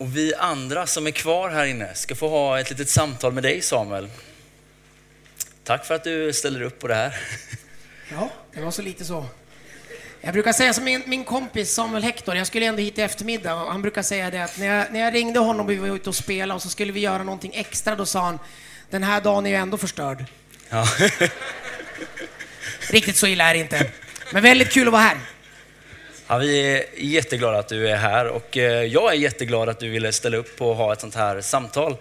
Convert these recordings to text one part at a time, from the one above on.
Och vi andra som är kvar här inne ska få ha ett litet samtal med dig Samuel. Tack för att du ställer upp på det här. Ja, det var så lite så. Jag brukar säga som min, min kompis Samuel Hector, jag skulle ändå hit i eftermiddag och han brukar säga det att när jag, när jag ringde honom och vi var ute och spelade och så skulle vi göra någonting extra, då sa han den här dagen är ju ändå förstörd. Ja. Riktigt så illa är det inte. Men väldigt kul att vara här. Ja, vi är jätteglada att du är här och eh, jag är jätteglad att du ville ställa upp och ha ett sånt här samtal.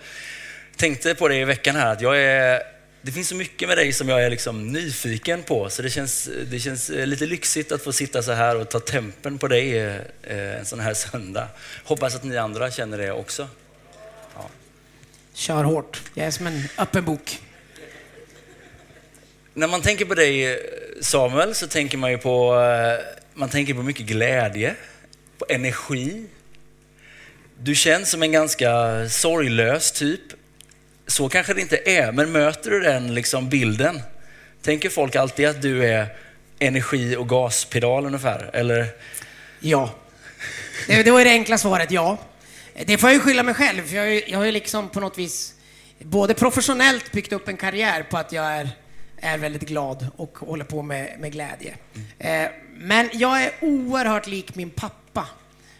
Tänkte på det i veckan här att jag är det finns så mycket med dig som jag är liksom nyfiken på, så det känns, det känns eh, lite lyxigt att få sitta så här och ta tempen på dig eh, en sån här söndag. Hoppas att ni andra känner det också. Ja. Kör hårt. Jag är som en öppen bok. När man tänker på dig Samuel så tänker man ju på, man tänker på mycket glädje, på energi. Du känns som en ganska sorglös typ. Så kanske det inte är, men möter du den liksom bilden? Tänker folk alltid att du är energi och gaspedal ungefär, eller? Ja. Det, det var det enkla svaret, ja. Det får jag ju skylla mig själv, för jag, jag har ju liksom på något vis både professionellt byggt upp en karriär på att jag är, är väldigt glad och håller på med, med glädje. Mm. Eh, men jag är oerhört lik min pappa,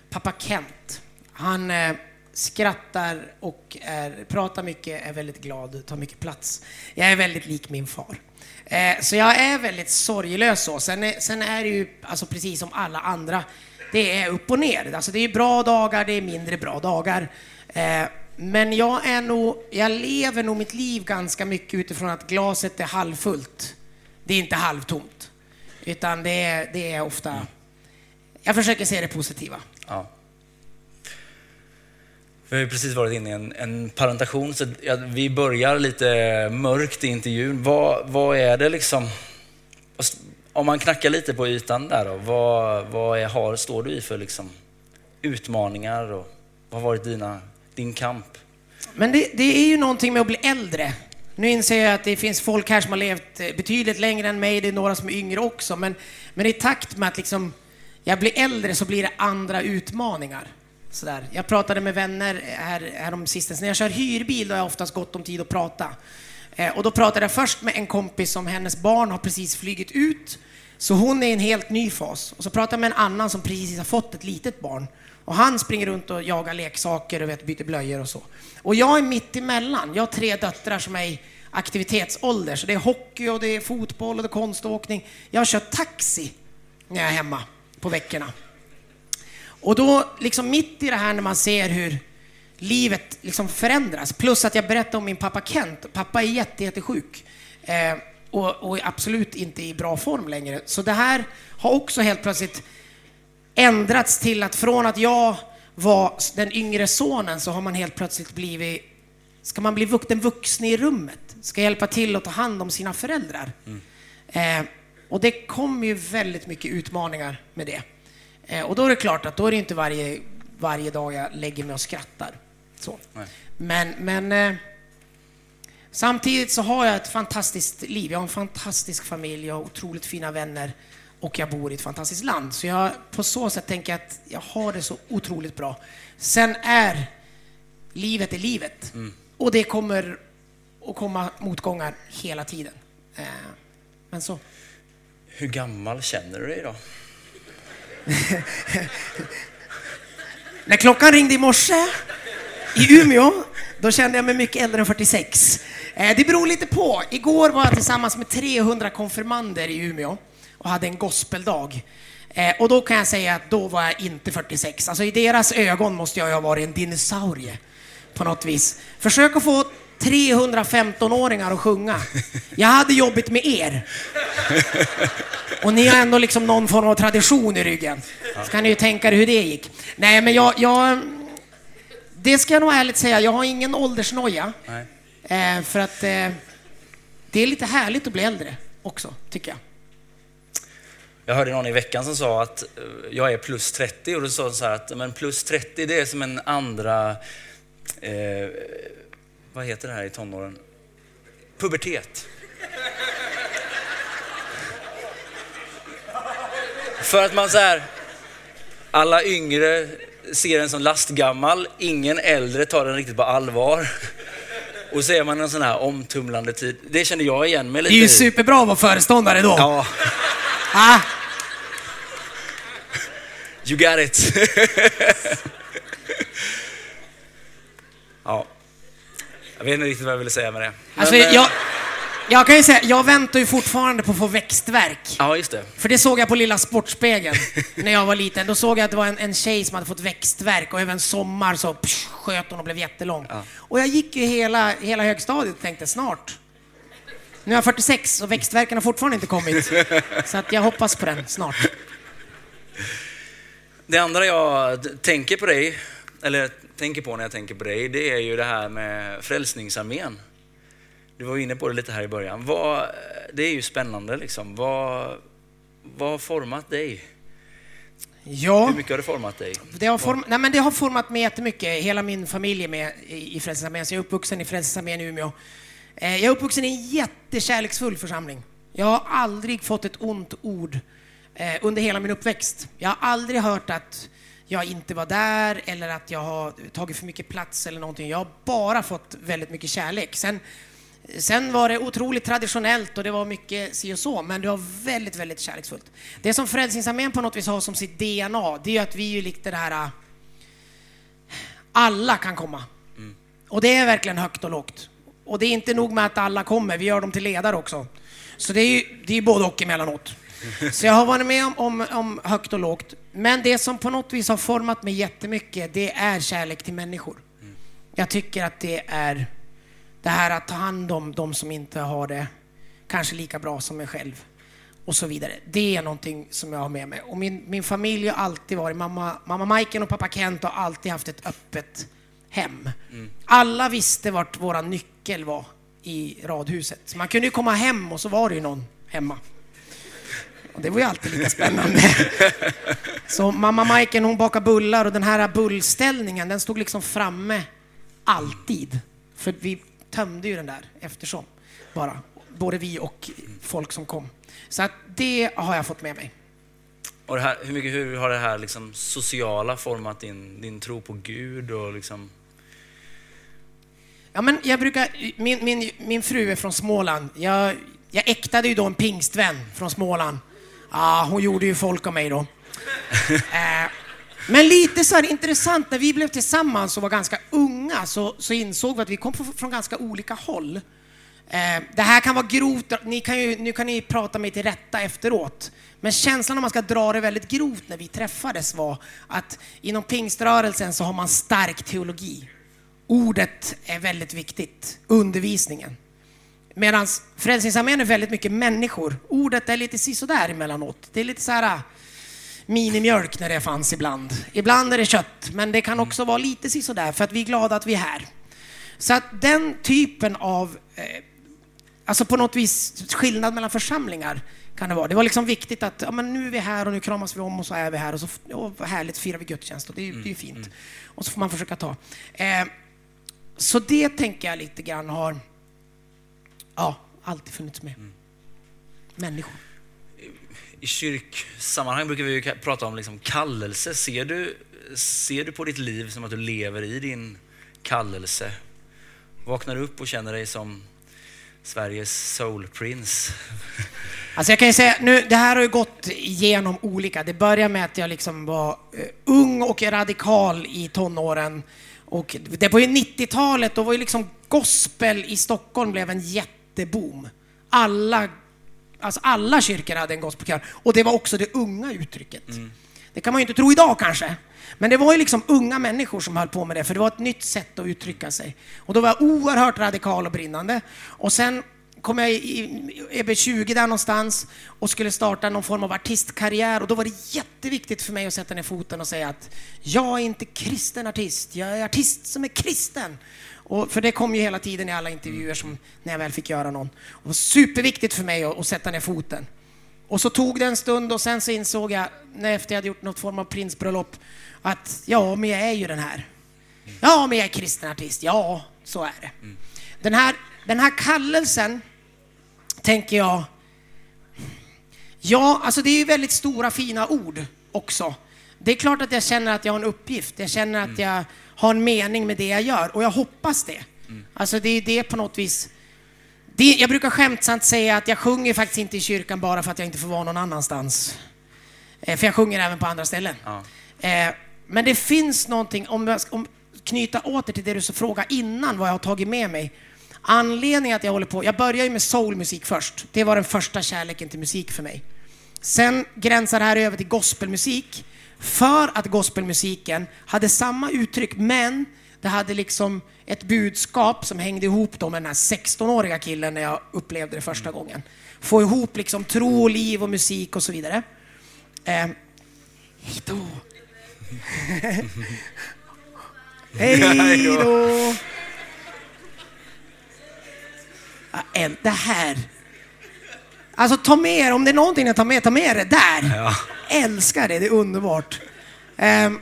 pappa Kent. Han eh, skrattar och är, pratar mycket, är väldigt glad, tar mycket plats. Jag är väldigt lik min far. Eh, så jag är väldigt sorglös så. Sen är, sen är det ju alltså precis som alla andra, det är upp och ner. Alltså det är bra dagar, det är mindre bra dagar. Eh, men jag är nog, jag lever nog mitt liv ganska mycket utifrån att glaset är halvfullt. Det är inte halvtomt. Utan det är, det är ofta, jag försöker se det positiva. Ja. Vi har ju precis varit inne i en, en parentation, så vi börjar lite mörkt i intervjun. Vad, vad är det liksom, alltså, om man knackar lite på ytan där då, vad, vad är, har, står du i för liksom utmaningar och vad har varit dina, din kamp? Men det, det är ju någonting med att bli äldre. Nu inser jag att det finns folk här som har levt eh, betydligt längre än mig, det är några som är yngre också, men, men i takt med att liksom jag blir äldre så blir det andra utmaningar. Sådär. Jag pratade med vänner eh, här, här om sistens. När jag kör hyrbil då har jag oftast gott om tid att prata. Eh, och då pratade jag först med en kompis som hennes barn har precis flygit ut. Så hon är i en helt ny fas. Och så pratade jag med en annan som precis har fått ett litet barn. Och han springer runt och jagar leksaker och vet, byter blöjor och så. Och jag är mitt emellan. Jag har tre döttrar som är i aktivitetsålder. Så det är hockey och det är fotboll och det är konståkning. Jag kör taxi när jag är hemma på veckorna. Och då, liksom mitt i det här när man ser hur livet liksom förändras, plus att jag berättade om min pappa Kent. Pappa är jätte, jättesjuk eh, och, och är absolut inte i bra form längre. Så det här har också helt plötsligt ändrats till att från att jag var den yngre sonen så har man helt plötsligt blivit, ska man bli den vuxne i rummet, ska hjälpa till att ta hand om sina föräldrar. Mm. Eh, och det kommer ju väldigt mycket utmaningar med det. Eh, och då är det klart att då är det inte varje, varje dag jag lägger mig och skrattar. Så. Men, men eh, samtidigt så har jag ett fantastiskt liv. Jag har en fantastisk familj, jag har otroligt fina vänner och jag bor i ett fantastiskt land. Så jag, på så sätt tänker jag att jag har det så otroligt bra. Sen är livet är livet. Mm. Och det kommer att komma motgångar hela tiden. Eh, men så. Hur gammal känner du dig då? När klockan ringde i morse i Umeå, då kände jag mig mycket äldre än 46. Eh, det beror lite på. Igår var jag tillsammans med 300 konfirmander i Umeå och hade en gospeldag. Eh, och då kan jag säga att då var jag inte 46. Alltså i deras ögon måste jag ha varit en dinosaurie på något vis. Försök att få 315-åringar att sjunga. Jag hade jobbigt med er. Och ni har ändå liksom någon form av tradition i ryggen. Så kan ni ju tänka er hur det gick. Nej, men jag, jag det ska jag nog ärligt säga, jag har ingen åldersnoja. Eh, för att eh, det är lite härligt att bli äldre också, tycker jag. Jag hörde någon i veckan som sa att eh, jag är plus 30 och då sa så här att men plus 30 det är som en andra, eh, vad heter det här i tonåren? Pubertet. För att man så här, alla yngre ser en som lastgammal, ingen äldre tar den riktigt på allvar. Och så är man en sån här omtumlande tid. Det känner jag igen mig lite Det är ju superbra att vara föreståndare då. Ja, Ah, you got it. ja. Jag vet inte riktigt vad jag ville säga med det. alltså, Men, eh, jag, jag kan ju säga, jag väntar ju fortfarande på att få växtverk. Ja, just det. För det såg jag på Lilla Sportspegeln när jag var liten. Då såg jag att det var en, en tjej som hade fått växtverk och över en sommar så psh, sköt hon och blev jättelång. Och jag gick ju hela, hela högstadiet och tänkte snart. Nu är jag 46 och växtverken har fortfarande inte kommit. Så att jag hoppas på den snart. Det andra jag tänker på dig, eller tänker på när jag tänker på dig, det är ju det här med Frälsningsarmén. Du var inne på det lite här i början. Vad, det är ju spännande liksom. Vad, vad har format dig? Ja. Hur mycket har det format dig? Det har, form- Nej, men det har format mig jättemycket. Hela min familj är med i Frälsningsarmén. Så jag är uppvuxen i Frälsningsarmén i Umeå. Eh, Jag är uppvuxen i en jättekärleksfull församling. Jag har aldrig fått ett ont ord under hela min uppväxt. Jag har aldrig hört att jag inte var där eller att jag har tagit för mycket plats eller någonting. Jag har bara fått väldigt mycket kärlek. Sen, sen var det otroligt traditionellt och det var mycket si och så, men det var väldigt, väldigt kärleksfullt. Det som Frälsningsarmén på något vis har som sitt DNA, det är att vi är ju lite det här... äh, Alla kan komma. Och det är verkligen högt och lågt. Och det är inte nog med att alla kommer, vi gör dem till ledare också. Så det är ju det är både och emellanåt. Så jag har varit med om, om, om högt och lågt. Men det som på något vis har format mig jättemycket, det är kärlek till människor. Jag tycker att det är det här att ta hand om de som inte har det kanske lika bra som mig själv och så vidare. Det är någonting som jag har med mig. Och min, min familj har alltid varit, mamma, mamma Majken och pappa Kent har alltid haft ett öppet hem. Alla visste vart våra nyckel var i radhuset. Så man kunde ju komma hem och så var det ju någon hemma. Det var ju alltid lika spännande. Så mamma Majken hon bakade bullar och den här bullställningen den stod liksom framme alltid. För vi tömde ju den där eftersom bara. Både vi och folk som kom. Så att det har jag fått med mig. Och här, hur mycket hur har det här liksom sociala format din, din tro på Gud och liksom... Ja, men jag brukar, min, min, min fru är från Småland. Jag, jag äktade ju då en pingstvän från Småland. Ja, hon gjorde ju folk av mig då. eh, men lite så här intressant, när vi blev tillsammans och var ganska unga så, så insåg vi att vi kom från, ganska olika håll. Eh, det här kan vara grovt, ni kan ju, nu kan ni prata mig till rätta efteråt. Men känslan om man ska dra det väldigt grovt när vi träffades var att inom pingströrelsen så har man stark teologi. Ordet är väldigt viktigt, undervisningen. Medan Frälsningsarmén är väldigt mycket människor. Ordet är lite sisådär emellanåt. Det är lite så här äh, minimjölk när det fanns ibland. Ibland är det kött, men det kan också vara lite sisådär för att vi är glada att vi är här. Så att den typen av, eh, alltså på något vis skillnad mellan församlingar kan det vara. Det var liksom viktigt att ja, men nu är vi här och nu kramas vi om och så är vi här och så vad härligt firar vi gudstjänst och det, är- det är ju fint. Och så får man försöka ta. Eh, så det tänker jag lite grann har ja, alltid funnits med. Människor. I kyrksammanhang brukar vi prata om liksom kallelse. Ser du, ser du på ditt liv som att du lever i din kallelse? Vaknar du upp och känner dig som Sveriges soul prince? Alltså jag kan ju säga, nu, det här har ju gått igenom olika. Det började med att jag liksom var eh, ung och radikal i tonåren. Och det var ju 90-talet, då var ju liksom gospel i Stockholm blev en jätteboom. Alla, alltså alla kyrkor hade en gospelkör. Och det var också det unga uttrycket. Det kan man ju inte tro idag kanske. Men det var ju liksom unga människor som höll på med det, för det var ett nytt sätt att uttrycka sig. Och då var jag oerhört radikal och brinnande. Och sen kom jag i, i EB20 där någonstans och skulle starta någon form av artistkarriär och då var det jätteviktigt för mig att sätta ner foten och säga att jag är inte kristen artist, jag är artist som är kristen. Och för det kom ju hela tiden i alla intervjuer som när jag väl fick göra någon. Och det var superviktigt för mig att, att sätta ner foten. Och så tog det en stund och sen så insåg jag, när efter jag hade gjort något form av prinsbröllop, att ja, men jag är ju den här. Ja, men jag är kristen artist. Ja, så är det. Den, här, den här kallelsen, tänker jag, ja, alltså det är ju väldigt stora fina ord också. Det är klart att jag känner att jag har en uppgift. Jag känner att jag har en mening med det jag gör och jag hoppas det. Alltså det är det på något vis. Det, jag brukar skämtsamt säga att jag sjunger faktiskt inte i kyrkan bara för att jag inte får vara någon annanstans. Eh, för jag sjunger även på andra ställen. Ja. Eh, men det finns någonting, om jag om, knyta åter till det du frågade innan, vad jag har tagit med mig. Anledningen att jag håller på, jag började ju med soulmusik först. Det var den första kärleken till musik för mig. Sen gränsar det här över till gospelmusik. För att gospelmusiken hade samma uttryck, men det hade liksom ett budskap som hängde ihop då med den här 16-åriga killen när jag upplevde det första gången. Få ihop liksom tro och liv och musik och så vidare. Eh, hej då! hej då! Ja, Det här. Alltså ta med er, om det är någonting ni tar med, ta med det där. Ja. Älskar det, det är underbart. Ehm,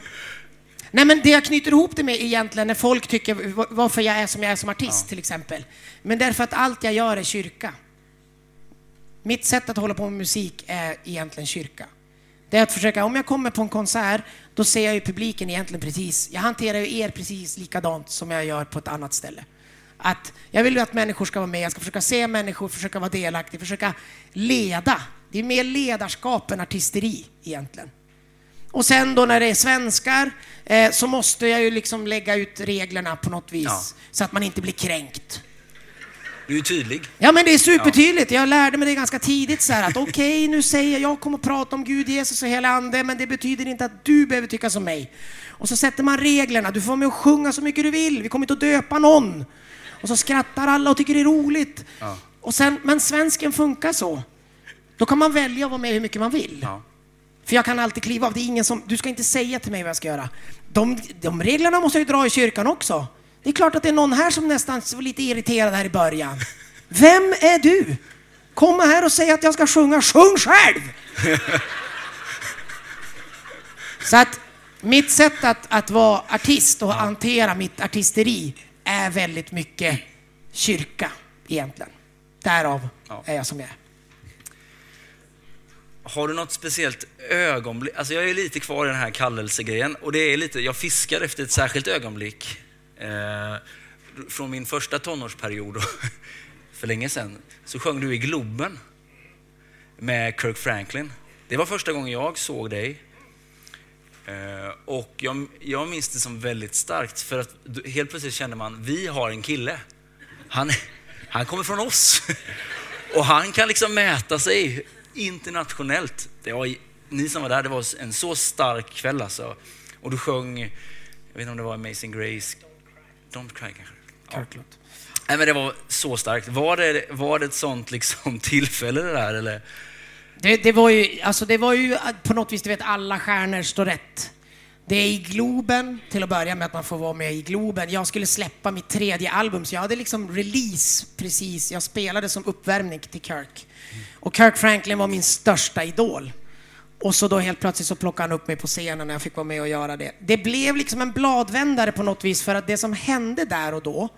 nej men det jag knyter ihop det med egentligen när folk tycker va- varför jag är som jag är som artist till exempel. Men därför att allt jag gör är kyrka. Mitt sätt att hålla på med musik är egentligen kyrka. Det är att försöka, om jag kommer på en konsert, då ser jag ju publiken egentligen precis, jag hanterar ju er precis likadant som jag gör på ett annat ställe. Att jag vill ju att människor ska vara med, jag ska försöka se människor, försöka vara delaktig, försöka leda. Det är mer ledarskap än artisteri egentligen. Och sen då när det är svenskar eh, så måste jag ju liksom lägga ut reglerna på något vis Ja. så att man inte blir kränkt. Du är tydlig. Ja men det är supertydligt. Jag lärde mig det ganska tidigt så här att okej nu säger jag, jag kommer att prata om Gud, Jesus och hela ande men det betyder inte att du behöver tycka som mig. Och så sätter man reglerna, du får vara med och sjunga så mycket du vill, vi kommer inte att döpa någon. Och så skrattar alla och tycker det är roligt. Ja. Och sen, men svensken funkar så. Då kan man välja att vara med hur mycket man vill. Ja. För jag kan alltid kliva av. Det är ingen som, du ska inte säga till mig vad jag ska göra. De, de reglerna måste jag ju dra i kyrkan också. Det är klart att det är någon här som nästan var lite irriterad här i början. Vem är du? Komma här och säga att jag ska sjunga. Sjung själv! Så att mitt sätt att, att vara artist och hantera mitt artisteri är väldigt mycket kyrka egentligen. Därav Ja. är jag som jag är. Har du något speciellt ögonblick? Alltså jag är lite kvar i den här kallelsegrejen och det är lite, jag fiskar efter ett särskilt ögonblick. Eh, från min första tonårsperiod för länge sedan, så sjöng du i Globen med Kirk Franklin. Det var första gången jag såg dig. Eh, och jag, jag minns det som väldigt starkt för att helt plötsligt kände man, vi har en kille. Han, han kommer från oss. Och han kan liksom mäta sig internationellt. Det var, ni som var där, det var en så stark kväll alltså. Och du sjöng, jag vet inte om det var Amazing Grace, Don't Cry kanske? Ja. Nej men det var så starkt. Var det, var det ett sånt liksom tillfälle det där eller? Det, det, var ju, alltså det var ju på något vis, du vet, alla stjärnor står rätt. Det är i Globen, till att börja med att man får vara med i Globen. Jag skulle släppa mitt tredje album, så jag hade liksom release precis. Jag spelade som uppvärmning till Kirk. Och Kirk Franklin var min största idol. Och så då helt plötsligt så plockade han upp mig på scenen när jag fick vara med och göra det. Det blev liksom en bladvändare på något vis, för att det som hände där och då,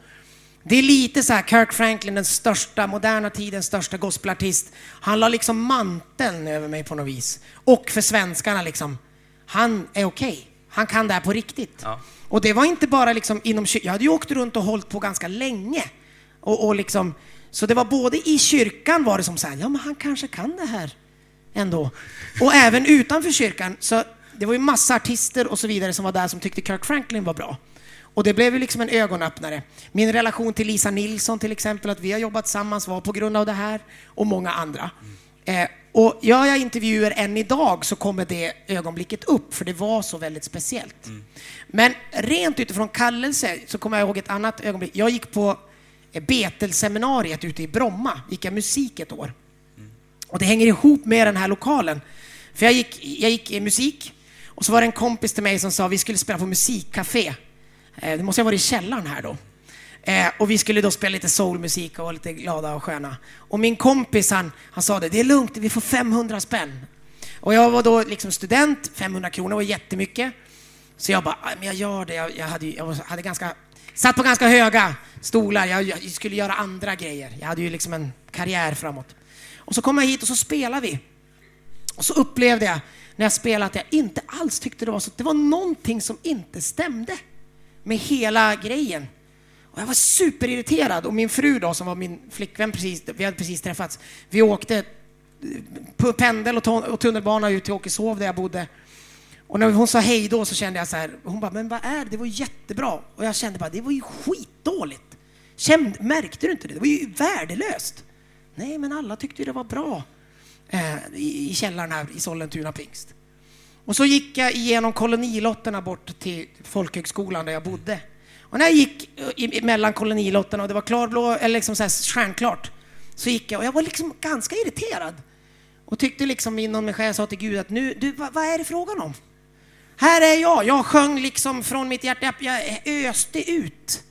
det är lite så här, Kirk Franklin, den största, moderna tidens största gospelartist. Han la liksom manteln över mig på något vis. Och för svenskarna liksom, han är okej. Han kan det här på riktigt. Ja. Och det var inte bara liksom inom kyr- Jag hade ju åkt runt och hållit på ganska länge. Och, och liksom, så det var både i kyrkan var det som så här, ja men han kanske kan det här ändå. Och även utanför kyrkan. Så det var ju massa artister och så vidare som var där som tyckte Kirk Franklin var bra. Och det blev ju liksom en ögonöppnare. Min relation till Lisa Nilsson till exempel, att vi har jobbat tillsammans var på grund av det här och många andra. Eh, och gör jag intervjuer än idag så kommer det ögonblicket upp, för det var så väldigt speciellt. Men rent utifrån kallelse så kommer jag ihåg ett annat ögonblick. Jag gick på eh, Betelseminariet ute i Bromma, gick jag musik ett år. Och det hänger ihop med den här lokalen. För jag gick, jag gick i musik och så var det en kompis till mig som sa vi skulle spela på musikcafé. Eh, det måste ha varit i källaren här då. Eh, och vi skulle då spela lite soulmusik och vara lite glada och sköna. Och min kompis han, han sa det, det är lugnt, vi får 500 spänn. Och jag var då liksom student, 500 kronor var jättemycket. Så jag bara, ah, men jag gör det. Jag, jag, hade, jag hade ganska, satt på ganska höga stolar. Jag, jag skulle göra andra grejer. Jag hade ju liksom en karriär framåt. Och så kom jag hit och så spelade vi. Och så upplevde jag, när jag spelade att jag inte alls tyckte det var så. Det var någonting som inte stämde med hela grejen. Och jag var superirriterad och min fru då som var min flickvän precis, vi hade precis träffats. Vi åkte eh, på pendel och tunnelbana ut till Åkeshov där jag bodde. Och när hon sa hej då så kände jag så här, hon bara, men vad är det? Det var jättebra. Och jag kände bara, det var ju skitdåligt. Kände, märkte du inte det? Det var ju värdelöst. Nej, men alla tyckte det var bra eh, i, i källaren här i Sollentuna pingst. Och så gick jag igenom kolonilotterna bort till folkhögskolan där jag bodde. Och när jag gick eh, mellan kolonilotterna och det var klarblå, eller liksom så här stjärnklart, så gick jag och jag var liksom ganska irriterad. Och tyckte liksom inom mig själv, sa till Gud att nu, du, vad, vad är det frågan om? Här är jag, jag sjöng liksom från mitt hjärta, jag öste ut.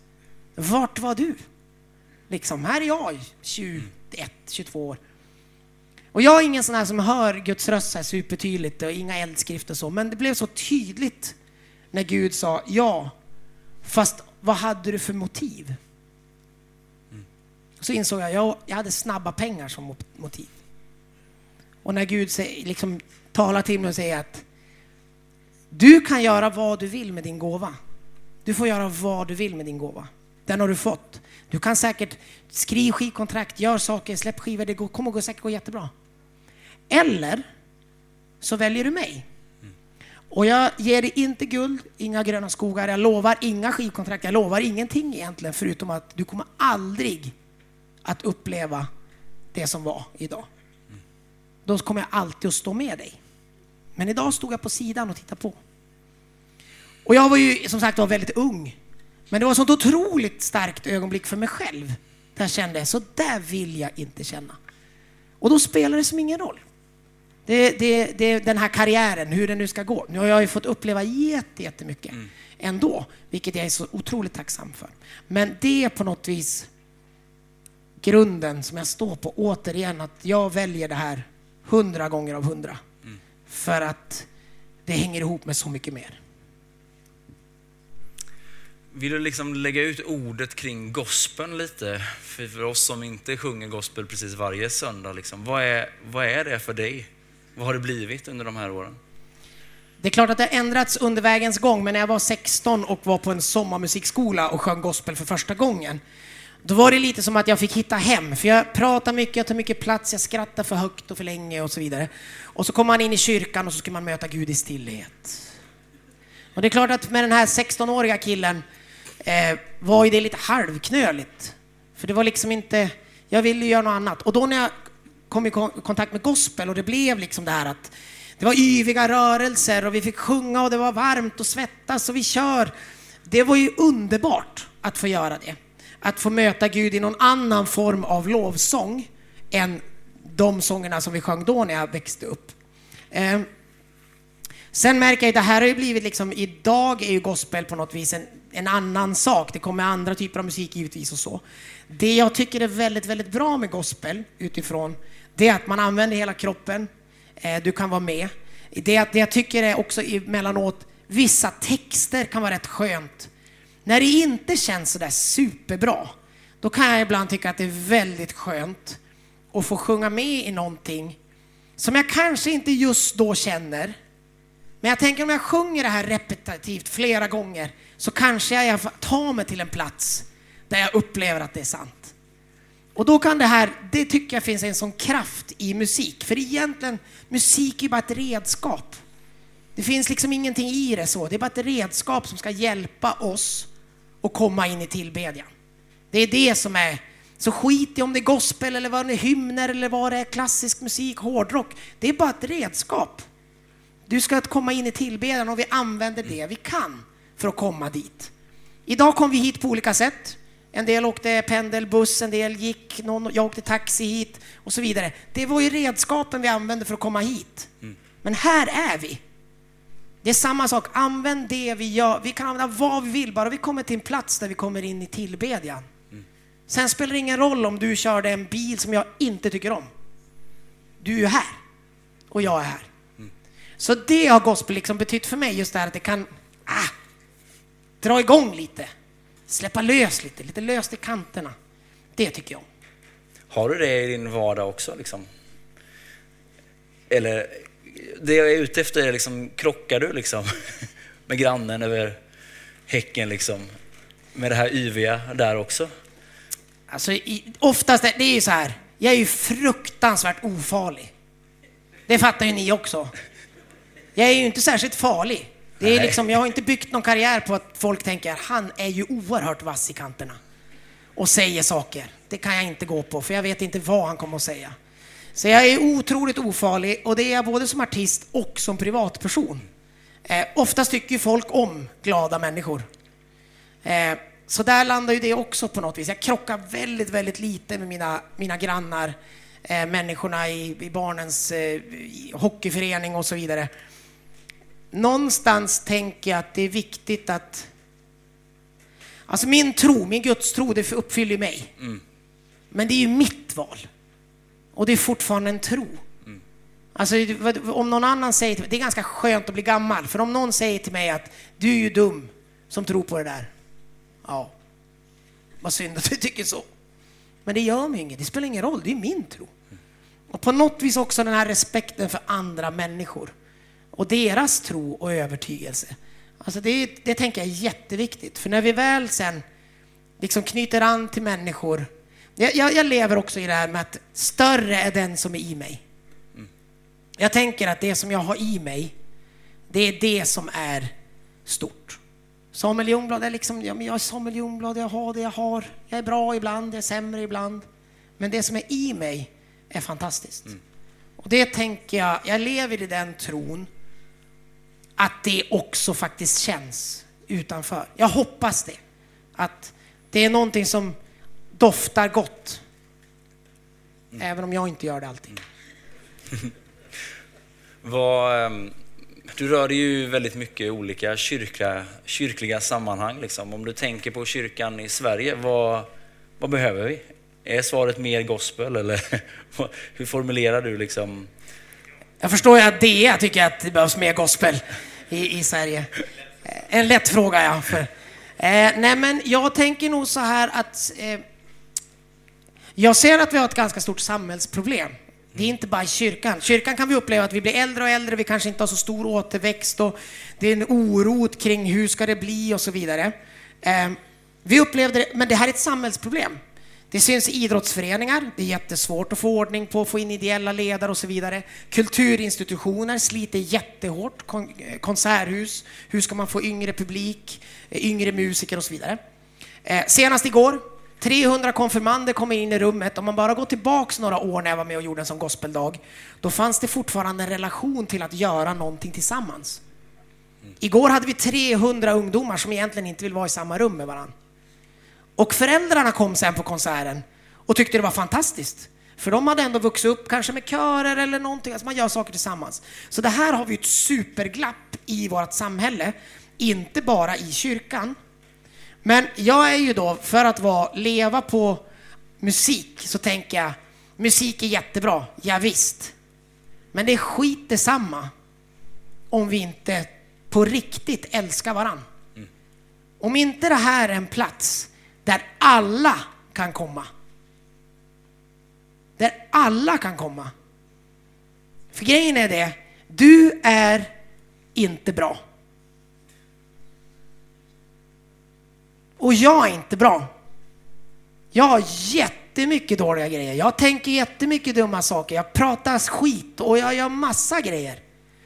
Vart var du? Liksom, här är jag, 21, 22 år. Och jag är ingen sån här som hör Guds röst så här supertydligt och inga eldskrifter och så, men det blev så tydligt när Gud sa ja, fast vad hade du för motiv? Så insåg jag, jag, jag hade snabba pengar som motiv. Och när Gud liksom talar till mig och säger att du kan göra vad du vill med din gåva. Du får göra vad du vill med din gåva. Den har du fått. Du kan säkert skriva skivkontrakt, gör saker, släpp skivor, det kommer säkert gå jättebra. Eller så väljer du mig. Och jag ger dig inte guld, inga gröna skogar, jag lovar inga skivkontrakt, jag lovar ingenting egentligen förutom att du kommer aldrig att uppleva det som var idag. Då kommer jag alltid att stå med dig. Men idag stod jag på sidan och tittade på. Och jag var ju som sagt var väldigt ung. Men det var ett sånt otroligt starkt ögonblick för mig själv. Där jag kände, så där vill jag inte känna. Och då spelar det som ingen roll. Det, det, det, den här karriären, hur den nu ska gå. Nu har jag ju fått uppleva jättemycket mm. ändå, vilket jag är så otroligt tacksam för. Men det är på något vis grunden som jag står på återigen, att jag väljer det här hundra gånger av hundra. Mm. För att det hänger ihop med så mycket mer. Vill du liksom lägga ut ordet kring gospeln lite? För, för oss som inte sjunger gospel precis varje söndag, liksom, vad, är, vad är det för dig? Vad har det blivit under de här åren? Det är klart att det har ändrats under vägens gång, men när jag var 16 och var på en sommarmusikskola och sjöng gospel för första gången, då var det lite som att jag fick hitta hem, för jag pratar mycket, jag tar mycket plats, jag skrattar för högt och för länge och så vidare. Och så kommer man in i kyrkan och så ska man möta Gud i stillhet. Och det är klart att med den här 16-åriga killen eh, var ju det lite halvknöligt. För det var liksom inte, jag ville göra något annat. Och då när jag kom i kontakt med gospel och det blev liksom det här att det var yviga rörelser och vi fick sjunga och det var varmt och svettas och vi kör. Det var ju underbart att få göra det. Att få möta Gud i någon annan form av lovsång än de sångerna som vi sjöng då när jag växte upp. Eh, sen märker jag att det här har ju blivit liksom, idag är ju gospel på något vis en, en annan sak. Det kommer andra typer av musik givetvis och så. Det jag tycker är väldigt, väldigt bra med gospel utifrån det är att man använder hela kroppen. Eh, du kan vara med. Det, det jag tycker är också emellanåt, vissa texter kan vara rätt skönt. När det inte känns sådär superbra, då kan jag ibland tycka att det är väldigt skönt att få sjunga med i någonting som jag kanske inte just då känner. Men jag tänker om jag sjunger det här repetitivt flera gånger så kanske jag tar mig till en plats där jag upplever att det är sant. Och då kan det här, det tycker jag finns en sån kraft i musik. För egentligen, musik är bara ett redskap. Det finns liksom ingenting i det så. Det är bara ett redskap som ska hjälpa oss att komma in i tillbedjan. Det är det som är, så skit i om det är gospel eller vad det är, hymner eller vad det är, klassisk musik, hårdrock. Det är bara ett redskap. Du ska komma in i tillbedjan och vi använder det vi kan för att komma dit. Idag kom vi hit på olika sätt. En del åkte pendelbuss, en del gick, någon, jag åkte taxi hit och så vidare. Det var ju redskapen vi använde för att komma hit. Mm. Men här är vi. Det är samma sak, använd det vi gör. Vi kan använda vad vi vill, bara vi kommer till en plats där vi kommer in i tillbedjan. Mm. Sen spelar det ingen roll om du körde en bil som jag inte tycker om. Du är här och jag är här. Mm. Så det har gospel liksom betytt för mig, just det här att det kan ah, dra igång lite. Släppa lös lite, lite löst i kanterna. Det tycker jag Har du det i din vardag också? Liksom? Eller det jag är ute efter är liksom, krockar du liksom med grannen över häcken liksom? Med det här yviga där också? Alltså, i, oftast, är, det är ju så här, jag är ju fruktansvärt ofarlig. Det fattar ju ni också. Jag är ju inte särskilt farlig. Det är liksom, jag har inte byggt någon karriär på att folk tänker han är ju oerhört vass i kanterna och säger saker. Det kan jag inte gå på, för jag vet inte vad han kommer att säga. Så jag är otroligt ofarlig och det är jag både som artist och som privatperson. Eh, oftast tycker ju folk om glada människor. Eh, så där landar ju det också på något vis. Jag krockar väldigt, väldigt lite med mina, mina grannar, eh, människorna i, i barnens eh, hockeyförening och så vidare. Någonstans tänker jag att det är viktigt att... Alltså min tro, min gudstro, det uppfyller mig. Men det är ju mitt val. Och det är fortfarande en tro. Alltså vad- om någon annan säger till mig, det är ganska skönt att bli gammal, för om någon säger till mig att du är ju dum som tror på det där. Ja, vad synd att du tycker så. Men det gör mig inget, det spelar ingen roll, det är min tro. Och på något vis också den här respekten för andra människor och deras tro och övertygelse. Alltså det, det tänker jag är jätteviktigt, för när vi väl sen liksom knyter an till människor. Jag, jag, jag lever också i det här med att större är den som är i mig. Jag tänker att det som jag har i mig, det är det som är stort. Samuel Ljungblad är liksom, ja, men jag är Samuel Ljungblad, jag har det jag har. Jag är bra ibland, jag är sämre ibland. Men det som är i mig är fantastiskt. Och det tänker jag, jag lever i den tron att det också faktiskt känns utanför. Jag hoppas det. Att det är någonting som doftar gott. Även om jag inte gör det alltid. Vad, ehm, du rör dig ju väldigt mycket i olika kyrkliga, kyrkliga sammanhang. Liksom. Om du tänker på kyrkan i Sverige, vad, vad behöver vi? Är svaret mer gospel eller hur formulerar du liksom? Jag förstår ju att DEA tycker att det behövs mer gospel i, i Sverige. Eh, en lätt fråga, ja. För, eh, nej, men jag tänker nog så här att eh, jag ser att vi har ett ganska stort samhällsproblem. Det är inte bara i kyrkan. Kyrkan kan vi uppleva att vi blir äldre och äldre, vi kanske inte har så stor återväxt och det är en oro kring hur ska det bli och så vidare. Eh, vi upplevde det, men det här är ett samhällsproblem. Det syns i idrottsföreningar, det är jättesvårt att få ordning på, få in ideella ledare och så vidare. Kulturinstitutioner sliter jättehårt, Kon- eh, konserthus, hur ska man få yngre publik, eh, yngre musiker och så vidare. Eh, senast igår, 300 konfirmander kommer in i rummet. Om man bara går tillbaks några år när jag var med och gjorde en sån gospeldag, då fanns det fortfarande en relation till att göra någonting tillsammans. Igår hade vi 300 ungdomar som egentligen inte vill vara i samma rum med varandra. Och föräldrarna kom sen på konserten och tyckte det var fantastiskt. För de hade ändå vuxit upp kanske med körer eller någonting, alltså man gör saker tillsammans. Så det här har vi ett superglapp i vårt samhälle, inte bara i kyrkan. Men jag är ju då, för att vara, leva på musik, så tänker jag, musik är jättebra, ja, visst. Men det är skit detsamma om vi inte på riktigt älskar varann. Om inte det här är en plats där alla kan komma. Där alla kan komma. För grejen är det, du är inte bra. Och jag är inte bra. Jag har jättemycket dåliga grejer. Jag tänker jättemycket dumma saker. Jag pratar skit och jag gör massa grejer.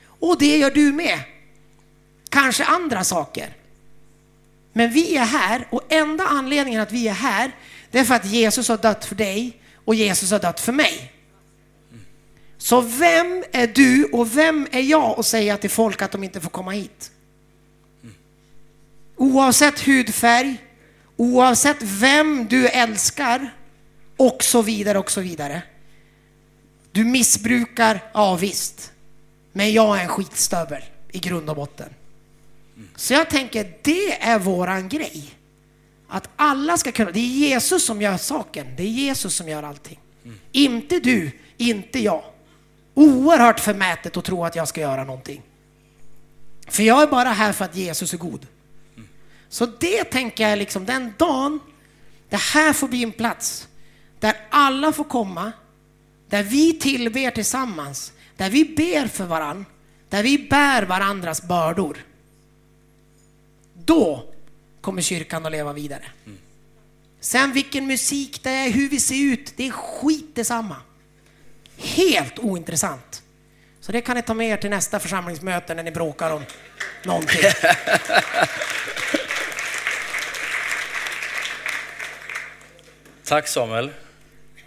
Och det gör du med. Kanske andra saker. Men vi är här och enda anledningen att vi är här, det är för att Jesus har dött för dig och Jesus har dött för mig. Så vem är du och vem är jag att säga till folk att de inte får komma hit? Oavsett hudfärg, oavsett vem du älskar och så vidare och så vidare. Du missbrukar, ja visst. Men jag är en skitstövel i grund och botten. Så jag tänker, det är våran grej. Att alla ska kunna, det är Jesus som gör saken, det är Jesus som gör allting. Inte du, inte jag. Oerhört förmätet att tro att jag ska göra någonting. För jag är bara här för att Jesus är god. Så det tänker jag liksom, den dagen det här får bli en plats där alla får komma, där vi tillber tillsammans, där där vi ber för varann, där vi bär varandras bördor, då kommer kyrkan att leva vidare. Sen vilken musik det är, hur vi ser ut, det är skit detsamma. Helt ointressant. Så det kan ni ta med er till nästa församlingsmöte när ni bråkar om någonting. Tack Samuel.